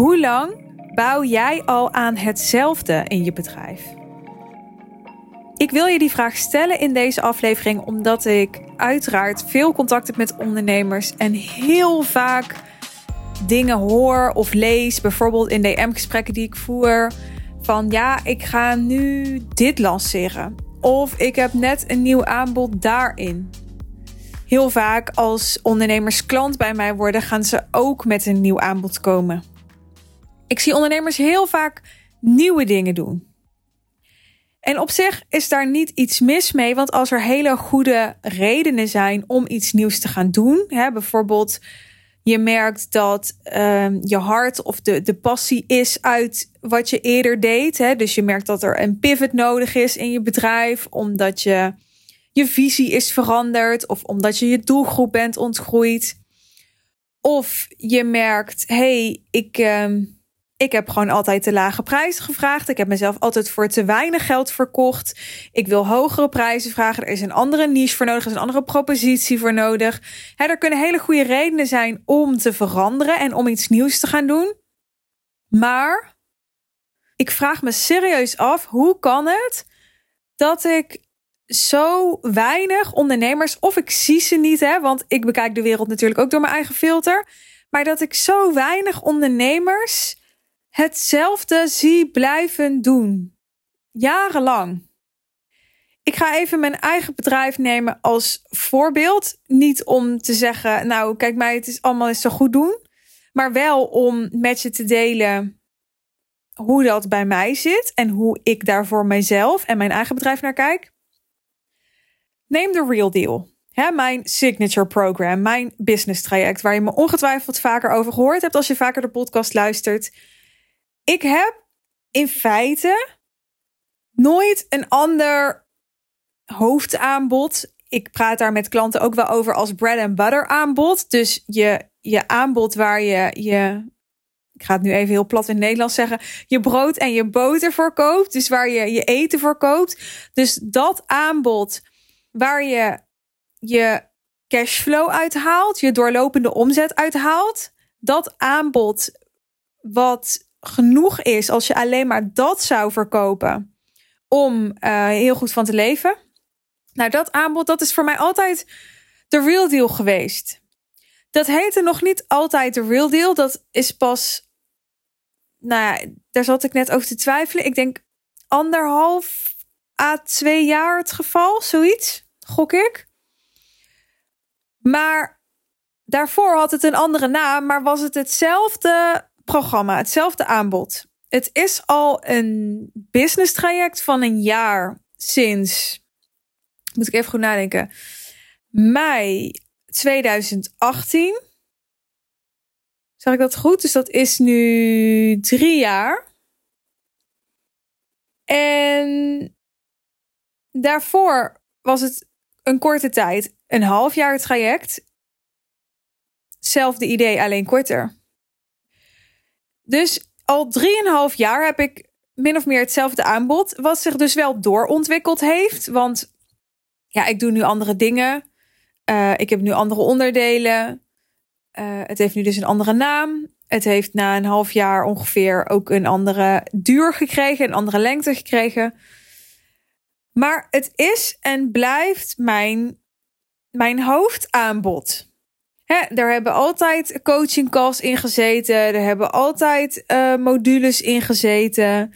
Hoe lang bouw jij al aan hetzelfde in je bedrijf? Ik wil je die vraag stellen in deze aflevering omdat ik uiteraard veel contact heb met ondernemers en heel vaak dingen hoor of lees, bijvoorbeeld in DM-gesprekken die ik voer, van ja, ik ga nu dit lanceren. Of ik heb net een nieuw aanbod daarin. Heel vaak als ondernemers klant bij mij worden, gaan ze ook met een nieuw aanbod komen. Ik zie ondernemers heel vaak nieuwe dingen doen. En op zich is daar niet iets mis mee, want als er hele goede redenen zijn om iets nieuws te gaan doen, hè, bijvoorbeeld je merkt dat uh, je hart of de, de passie is uit wat je eerder deed. Hè? Dus je merkt dat er een pivot nodig is in je bedrijf, omdat je je visie is veranderd of omdat je je doelgroep bent ontgroeid. Of je merkt, hey, ik, uh, ik heb gewoon altijd te lage prijzen gevraagd. Ik heb mezelf altijd voor te weinig geld verkocht. Ik wil hogere prijzen vragen. Er is een andere niche voor nodig. Er is een andere propositie voor nodig. er kunnen hele goede redenen zijn om te veranderen en om iets nieuws te gaan doen. Maar ik vraag me serieus af: hoe kan het dat ik zo weinig ondernemers, of ik zie ze niet, hè, want ik bekijk de wereld natuurlijk ook door mijn eigen filter, maar dat ik zo weinig ondernemers hetzelfde zie blijven doen. Jarenlang. Ik ga even mijn eigen bedrijf nemen als voorbeeld. Niet om te zeggen, nou kijk mij, het is allemaal eens zo goed doen. Maar wel om met je te delen hoe dat bij mij zit. En hoe ik daar voor mijzelf en mijn eigen bedrijf naar kijk. Neem de Real Deal. Mijn signature program, mijn business traject, waar je me ongetwijfeld vaker over gehoord hebt als je vaker de podcast luistert. Ik heb in feite nooit een ander hoofdaanbod. Ik praat daar met klanten ook wel over als bread and butter aanbod. Dus je, je aanbod waar je je. Ik ga het nu even heel plat in Nederlands zeggen. Je brood en je boter voor koopt. Dus waar je je eten voor koopt. Dus dat aanbod waar je je cashflow uithaalt. Je doorlopende omzet uithaalt. Dat aanbod wat genoeg is als je alleen maar dat zou verkopen om uh, heel goed van te leven. Nou, dat aanbod, dat is voor mij altijd de real deal geweest. Dat heette nog niet altijd de real deal. Dat is pas, nou ja, daar zat ik net over te twijfelen. Ik denk anderhalf à twee jaar het geval, zoiets, gok ik. Maar daarvoor had het een andere naam, maar was het hetzelfde programma, hetzelfde aanbod. Het is al een business traject van een jaar sinds, moet ik even goed nadenken, mei 2018. Zeg ik dat goed? Dus dat is nu drie jaar. En daarvoor was het een korte tijd, een half jaar traject. Zelfde idee, alleen korter. Dus al drieënhalf jaar heb ik min of meer hetzelfde aanbod. Wat zich dus wel doorontwikkeld heeft. Want ja, ik doe nu andere dingen. Uh, ik heb nu andere onderdelen. Uh, het heeft nu dus een andere naam. Het heeft na een half jaar ongeveer ook een andere duur gekregen, een andere lengte gekregen. Maar het is en blijft mijn, mijn hoofdaanbod. Hè, er hebben altijd coaching calls in gezeten. Er hebben altijd uh, modules in gezeten.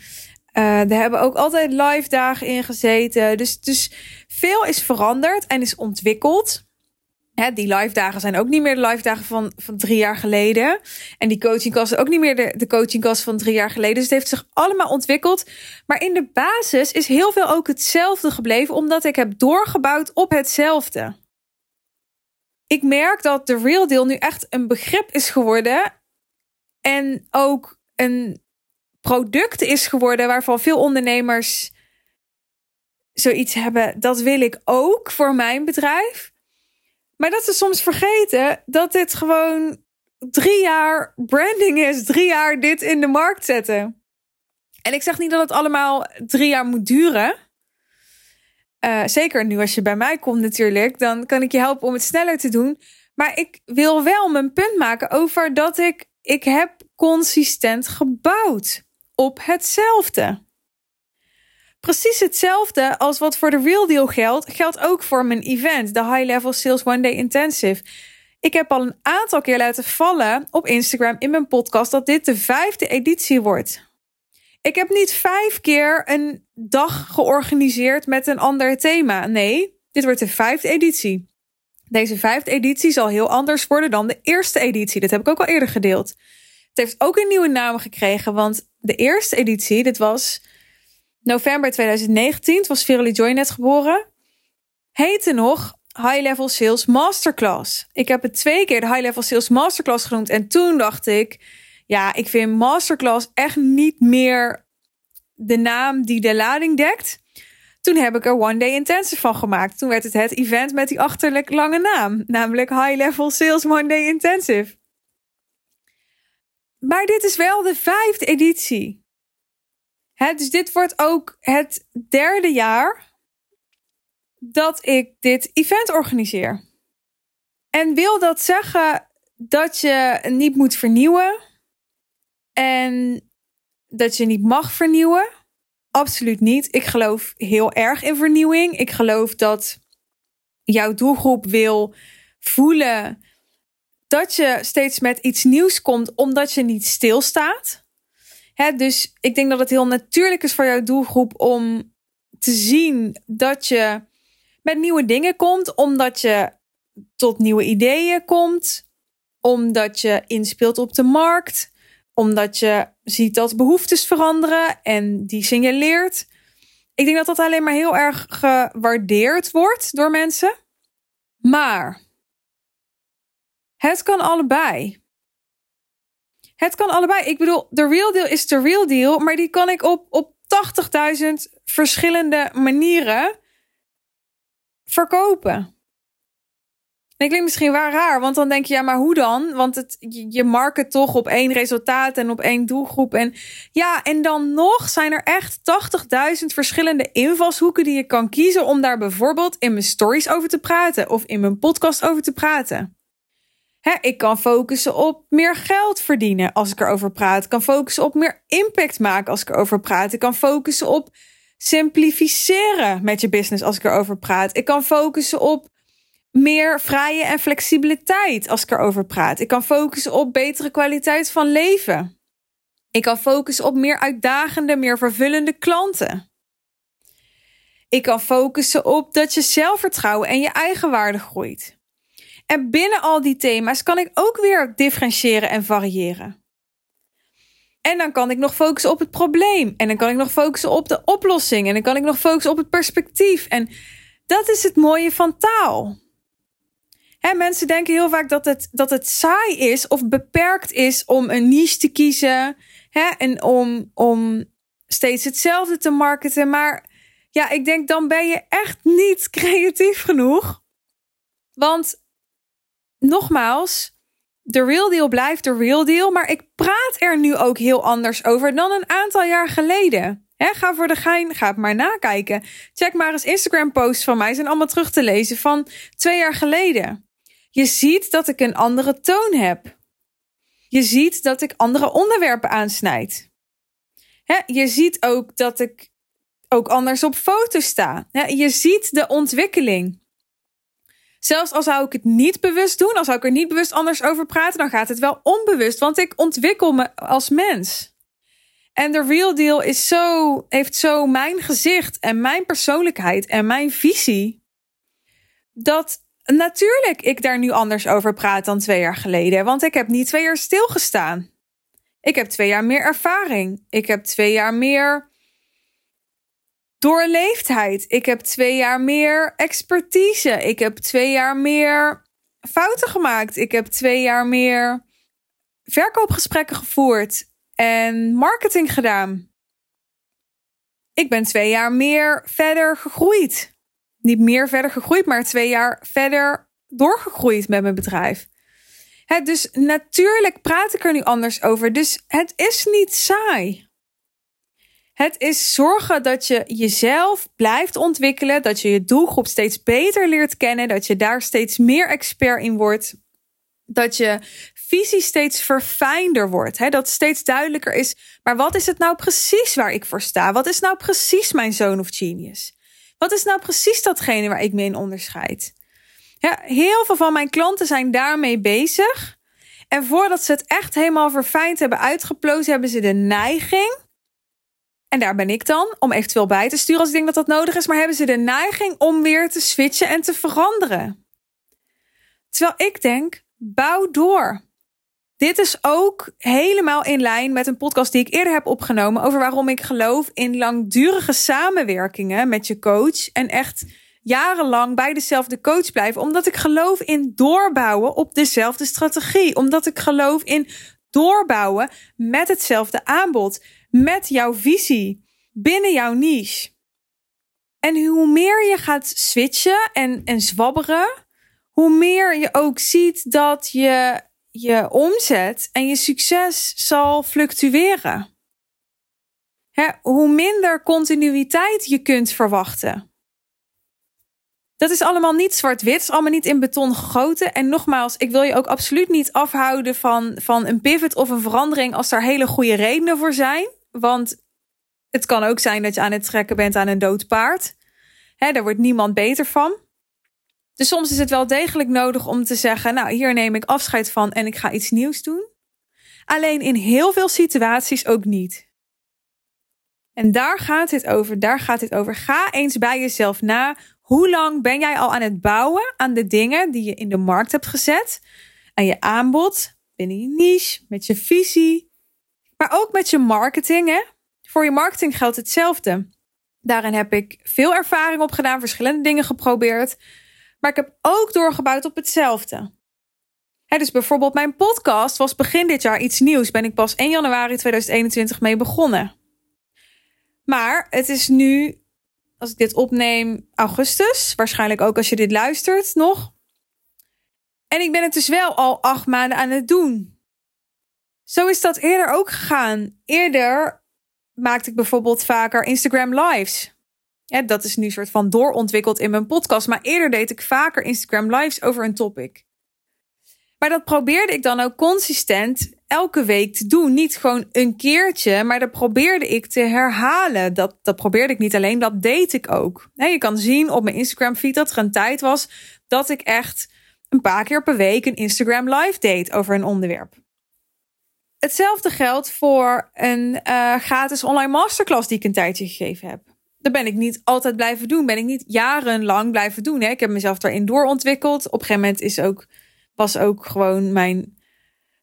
Er hebben ook altijd live dagen in gezeten. Dus, dus veel is veranderd en is ontwikkeld. Die live dagen zijn ook niet meer de live dagen van, van drie jaar geleden. En die coaching calls ook niet meer de, de coaching calls van drie jaar geleden. Dus het heeft zich allemaal ontwikkeld. Maar in de basis is heel veel ook hetzelfde gebleven. Omdat ik heb doorgebouwd op hetzelfde ik merk dat de real deal nu echt een begrip is geworden. En ook een product is geworden waarvan veel ondernemers zoiets hebben. Dat wil ik ook voor mijn bedrijf. Maar dat ze soms vergeten dat dit gewoon drie jaar branding is. Drie jaar dit in de markt zetten. En ik zeg niet dat het allemaal drie jaar moet duren. Uh, zeker nu als je bij mij komt natuurlijk, dan kan ik je helpen om het sneller te doen. Maar ik wil wel mijn punt maken over dat ik ik heb consistent gebouwd op hetzelfde. Precies hetzelfde als wat voor de Real Deal geldt, geldt ook voor mijn event, de High Level Sales One Day Intensive. Ik heb al een aantal keer laten vallen op Instagram in mijn podcast dat dit de vijfde editie wordt. Ik heb niet vijf keer een dag georganiseerd met een ander thema. Nee, dit wordt de vijfde editie. Deze vijfde editie zal heel anders worden dan de eerste editie. Dat heb ik ook al eerder gedeeld. Het heeft ook een nieuwe naam gekregen, want de eerste editie, dit was november 2019, het was Verily Joy net geboren, heette nog High Level Sales Masterclass. Ik heb het twee keer de High Level Sales Masterclass genoemd en toen dacht ik, ja, ik vind Masterclass echt niet meer de naam die de lading dekt. Toen heb ik er One Day Intensive van gemaakt. Toen werd het het event met die achterlijk lange naam, namelijk High Level Sales One Day Intensive. Maar dit is wel de vijfde editie. dus dit wordt ook het derde jaar dat ik dit event organiseer. En wil dat zeggen dat je niet moet vernieuwen en dat je niet mag vernieuwen? Absoluut niet. Ik geloof heel erg in vernieuwing. Ik geloof dat jouw doelgroep wil voelen dat je steeds met iets nieuws komt, omdat je niet stilstaat. Hè, dus ik denk dat het heel natuurlijk is voor jouw doelgroep om te zien dat je met nieuwe dingen komt, omdat je tot nieuwe ideeën komt, omdat je inspeelt op de markt, omdat je ziet dat behoeftes veranderen en die signaleert. Ik denk dat dat alleen maar heel erg gewaardeerd wordt door mensen. Maar het kan allebei. Het kan allebei. Ik bedoel, de real deal is de real deal, maar die kan ik op, op 80.000 verschillende manieren verkopen. Dat klinkt misschien wel raar, want dan denk je, ja, maar hoe dan? Want het, je market toch op één resultaat en op één doelgroep. En ja, en dan nog zijn er echt 80.000 verschillende invalshoeken die je kan kiezen om daar bijvoorbeeld in mijn stories over te praten of in mijn podcast over te praten. Ik kan focussen op meer geld verdienen als ik erover praat. Ik kan focussen op meer impact maken als ik erover praat. Ik kan focussen op simplificeren met je business als ik erover praat. Ik kan focussen op meer vrije en flexibiliteit als ik erover praat. Ik kan focussen op betere kwaliteit van leven. Ik kan focussen op meer uitdagende, meer vervullende klanten. Ik kan focussen op dat je zelfvertrouwen en je eigenwaarde groeit. En binnen al die thema's kan ik ook weer differentiëren en variëren. En dan kan ik nog focussen op het probleem. En dan kan ik nog focussen op de oplossing. En dan kan ik nog focussen op het perspectief. En dat is het mooie van taal. Hè, mensen denken heel vaak dat het, dat het saai is of beperkt is om een niche te kiezen. Hè, en om, om steeds hetzelfde te marketen. Maar ja, ik denk dan ben je echt niet creatief genoeg. Want nogmaals, de real deal blijft de real deal. Maar ik praat er nu ook heel anders over dan een aantal jaar geleden. ga voor de gein, ga het maar nakijken. Check maar eens Instagram posts van mij. Zijn allemaal terug te lezen van twee jaar geleden. Je ziet dat ik een andere toon heb. Je ziet dat ik andere onderwerpen aansnijd. je ziet ook dat ik ook anders op foto's sta. je ziet de ontwikkeling. Zelfs al zou ik het niet bewust doen, als zou ik er niet bewust anders over praten, dan gaat het wel onbewust, want ik ontwikkel me als mens. En de real deal is zo, heeft zo mijn gezicht en mijn persoonlijkheid en mijn visie. Dat natuurlijk ik daar nu anders over praat dan twee jaar geleden. Want ik heb niet twee jaar stilgestaan. Ik heb twee jaar meer ervaring. Ik heb twee jaar meer doorleefdheid. Ik heb twee jaar meer expertise. Ik heb twee jaar meer fouten gemaakt. Ik heb twee jaar meer verkoopgesprekken gevoerd en marketing gedaan. Ik ben twee jaar meer verder gegroeid. Niet meer verder gegroeid, maar twee jaar verder doorgegroeid met mijn bedrijf. dus natuurlijk praat ik er nu anders over. Dus het is niet saai. Het is zorgen dat je jezelf blijft ontwikkelen, dat je je doelgroep steeds beter leert kennen, dat je daar steeds meer expert in wordt. Dat je visie steeds verfijnder wordt. Hè? Dat steeds duidelijker is. Maar wat is het nou precies waar ik voor sta? Wat is nou precies mijn zoon of genius? Wat is nou precies datgene waar ik me in onderscheid? Ja, heel veel van mijn klanten zijn daarmee bezig. En voordat ze het echt helemaal verfijnd hebben uitgeplozen, hebben ze de neiging. En daar ben ik dan, om eventueel bij te sturen als ik denk dat dat nodig is. Maar hebben ze de neiging om weer te switchen en te veranderen. Terwijl ik denk, bouw door. Dit is ook helemaal in lijn met een podcast die ik eerder heb opgenomen over waarom ik geloof in langdurige samenwerkingen met je coach en echt jarenlang bij dezelfde coach blijven, omdat ik geloof in doorbouwen op dezelfde strategie, omdat ik geloof in doorbouwen met hetzelfde aanbod, met jouw visie binnen jouw niche. En hoe meer je gaat switchen en, en zwabberen, hoe meer je ook ziet dat je je omzet en je succes zal fluctueren. hoe minder continuïteit je kunt verwachten. Dat is allemaal niet zwart-wit, allemaal niet in beton gegoten. En nogmaals, ik wil je ook absoluut niet afhouden van, van een pivot of een verandering als daar hele goede redenen voor zijn. Want het kan ook zijn dat je aan het trekken bent aan een dood paard. Hè, daar wordt niemand beter van. Dus soms is het wel degelijk nodig om te zeggen: Nou, hier neem ik afscheid van en ik ga iets nieuws doen. Alleen in heel veel situaties ook niet. En daar gaat het over. Daar gaat het over. Ga eens bij jezelf na. Hoe lang ben jij al aan het bouwen aan de dingen die je in de markt hebt gezet? Aan je aanbod, binnen je niche, met je visie. Maar ook met je marketing. Hè? Voor je marketing geldt hetzelfde. Daarin heb ik veel ervaring op gedaan, verschillende dingen geprobeerd. Maar ik heb ook doorgebouwd op hetzelfde. dus bijvoorbeeld mijn podcast was begin dit jaar iets nieuws. Ben ik pas 1 januari 2021 mee begonnen. Maar het is nu, als ik dit opneem, augustus. Waarschijnlijk ook als je dit luistert nog. En ik ben het dus wel al acht maanden aan het doen. Zo is dat eerder ook gegaan. Eerder maakte ik bijvoorbeeld vaker Instagram lives. Dat is nu soort van doorontwikkeld in mijn podcast. Maar eerder deed ik vaker Instagram lives over een topic. Maar dat probeerde ik dan ook consistent elke week te doen. Niet gewoon een keertje, maar dat probeerde ik te herhalen. Dat, dat probeerde ik niet alleen, dat deed ik ook. je kan zien op mijn Instagram feed dat er een tijd was dat ik echt een paar keer per week een Instagram live deed over een onderwerp. Hetzelfde geldt voor een uh, gratis online masterclass die ik een tijdje gegeven heb. Dat ben ik niet altijd blijven doen. Ben ik niet jarenlang blijven doen. Hè? Ik heb mezelf daarin doorontwikkeld. Op een gegeven moment is ook, was ook gewoon mijn,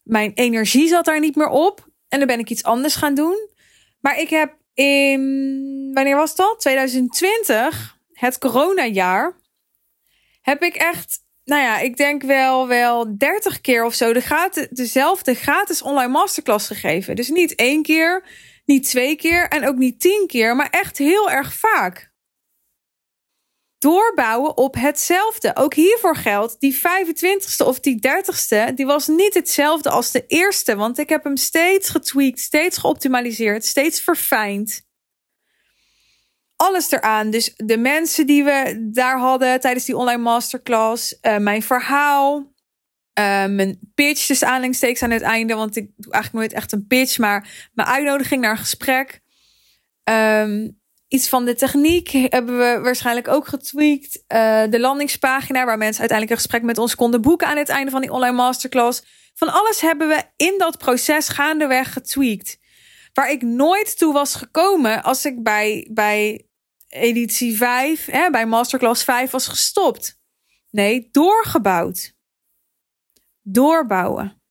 mijn energie zat daar niet meer op. En dan ben ik iets anders gaan doen. Maar ik heb in, wanneer was dat? 2020, het coronajaar, heb ik echt, nou ja, ik denk wel, wel 30 keer of zo de gratis, dezelfde gratis online masterclass gegeven. Dus niet één keer, niet twee keer en ook niet tien keer, maar echt heel erg vaak. Doorbouwen op hetzelfde. Ook hiervoor geldt, die 25ste of die 30ste, die was niet hetzelfde als de eerste. Want ik heb hem steeds getweakt, steeds geoptimaliseerd, steeds verfijnd. Alles eraan. Dus de mensen die we daar hadden tijdens die online masterclass, uh, mijn verhaal, uh, mijn pitch, dus aanleidingstekens aan het einde, want ik doe eigenlijk nooit echt een pitch, maar mijn uitnodiging naar een gesprek. Um, iets van de techniek hebben we waarschijnlijk ook getweakt. Uh, de landingspagina, waar mensen uiteindelijk een gesprek met ons konden boeken aan het einde van die online masterclass. Van alles hebben we in dat proces gaandeweg getweakt. Waar ik nooit toe was gekomen als ik bij, bij editie 5, hè, bij masterclass 5 was gestopt. Nee, doorgebouwd doorbouwen.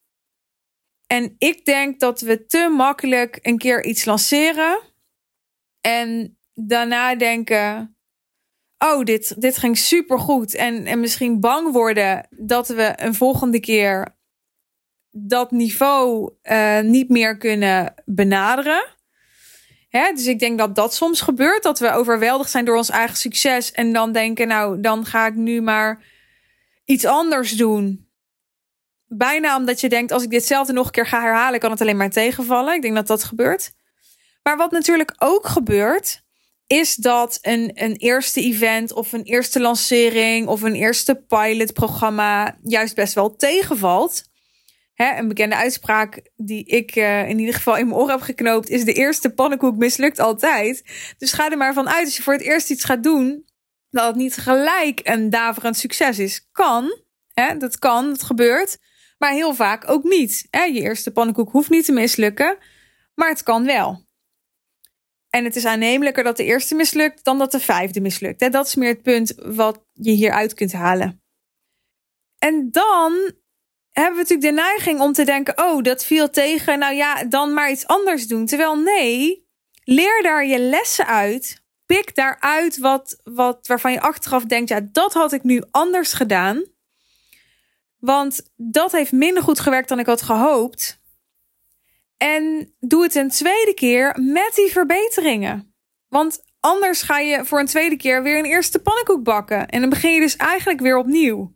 En ik denk dat we te makkelijk een keer iets lanceren en daarna denken: Oh, dit, dit ging supergoed. En, en misschien bang worden dat we een volgende keer dat niveau uh, niet meer kunnen benaderen. Hè? Dus ik denk dat dat soms gebeurt. Dat we overweldigd zijn door ons eigen succes. En dan denken, nou, dan ga ik nu maar iets anders doen bijna omdat je denkt, als ik ditzelfde nog een keer ga herhalen, kan het alleen maar tegenvallen. Ik denk dat dat gebeurt. Maar wat natuurlijk ook gebeurt, is dat een, een eerste event of een eerste lancering of een eerste pilotprogramma juist best wel tegenvalt. Hè, een bekende uitspraak die ik uh, in ieder geval in mijn oren heb geknoopt is de eerste pannenkoek mislukt altijd. Dus ga er maar van uit als je voor het eerst iets gaat doen dat het niet gelijk een daverend succes is. Kan, hè, dat kan, dat gebeurt, maar heel vaak ook niet. Je eerste pannenkoek hoeft niet te mislukken, maar het kan wel. En het is aannemelijker dat de eerste mislukt dan dat de vijfde mislukt. Dat is meer het punt wat je hieruit kunt halen. En dan hebben we natuurlijk de neiging om te denken: oh, dat viel tegen. Nou ja, dan maar iets anders doen. Terwijl nee, leer daar je lessen uit. Pik daaruit wat, wat waarvan je achteraf denkt: ja, dat had ik nu anders gedaan. Want dat heeft minder goed gewerkt dan ik had gehoopt. En doe het een tweede keer met die verbeteringen. Want anders ga je voor een tweede keer weer een eerste pannenkoek bakken. En dan begin je dus eigenlijk weer opnieuw.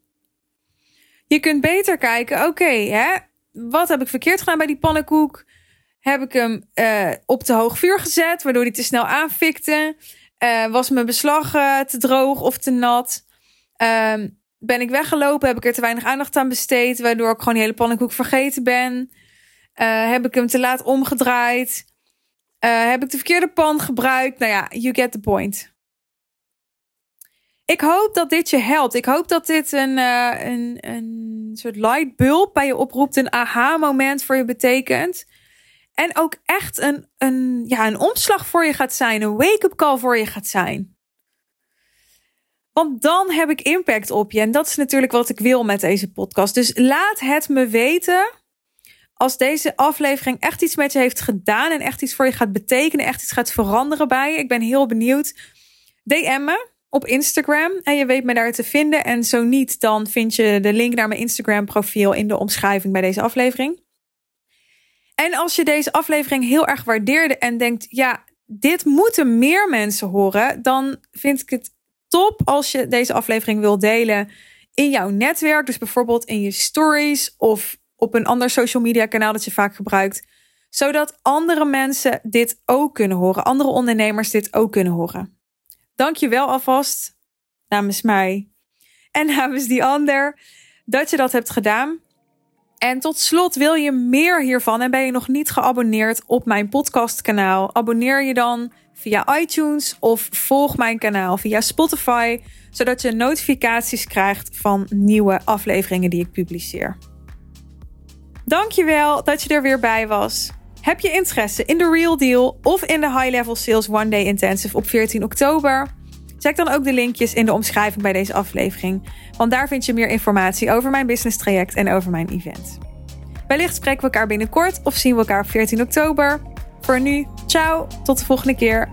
Je kunt beter kijken, oké, wat heb ik verkeerd gedaan bij die pannenkoek? Heb ik hem uh, op te hoog vuur gezet, waardoor hij te snel aanfikte? Uh, was mijn beslag uh, te droog of te nat? Uh, ben ik weggelopen? Heb ik er te weinig aandacht aan besteed, waardoor ik gewoon die hele pannenkoek vergeten ben? heb ik hem te laat omgedraaid? heb ik de verkeerde pan gebruikt? Nou ja, you get the point. Ik hoop dat dit je helpt. Ik hoop dat dit een, uh, een, een soort lightbulb bij je oproept. Een aha-moment voor je betekent. En ook echt een, een, ja, een omslag voor je gaat zijn. Een wake-up call voor je gaat zijn. Want dan heb ik impact op je. En dat is natuurlijk wat ik wil met deze podcast. Dus laat het me weten. Als deze aflevering echt iets met je heeft gedaan. En echt iets voor je gaat betekenen. Echt iets gaat veranderen bij je. Ik ben heel benieuwd. DM me op Instagram. En je weet me daar te vinden. En zo niet, dan vind je de link naar mijn Instagram profiel in de omschrijving bij deze aflevering. En als je deze aflevering heel erg waardeerde en denkt, ja, dit moeten meer mensen horen, dan vind ik het top als je deze aflevering wil delen in jouw netwerk. Dus bijvoorbeeld in je stories of op een ander social media kanaal dat je vaak gebruikt. Zodat andere mensen dit ook kunnen horen. Andere ondernemers dit ook kunnen horen. Dank je wel alvast namens mij en namens die ander dat je dat hebt gedaan. En tot slot wil je meer hiervan en ben je nog niet geabonneerd op mijn podcastkanaal? Abonneer je dan via iTunes of volg mijn kanaal via Spotify, zodat je notificaties krijgt van nieuwe afleveringen die ik publiceer. Dankjewel dat je er weer bij was. Heb je interesse in de Real Deal of in de High Level Sales One Day Intensive op 14 oktober? Check dan ook de linkjes in de omschrijving bij deze aflevering, want daar vind je meer informatie over mijn business traject en over mijn event. Wellicht spreken we elkaar binnenkort of zien we elkaar op 14 oktober. Voor nu, ciao, tot de volgende keer.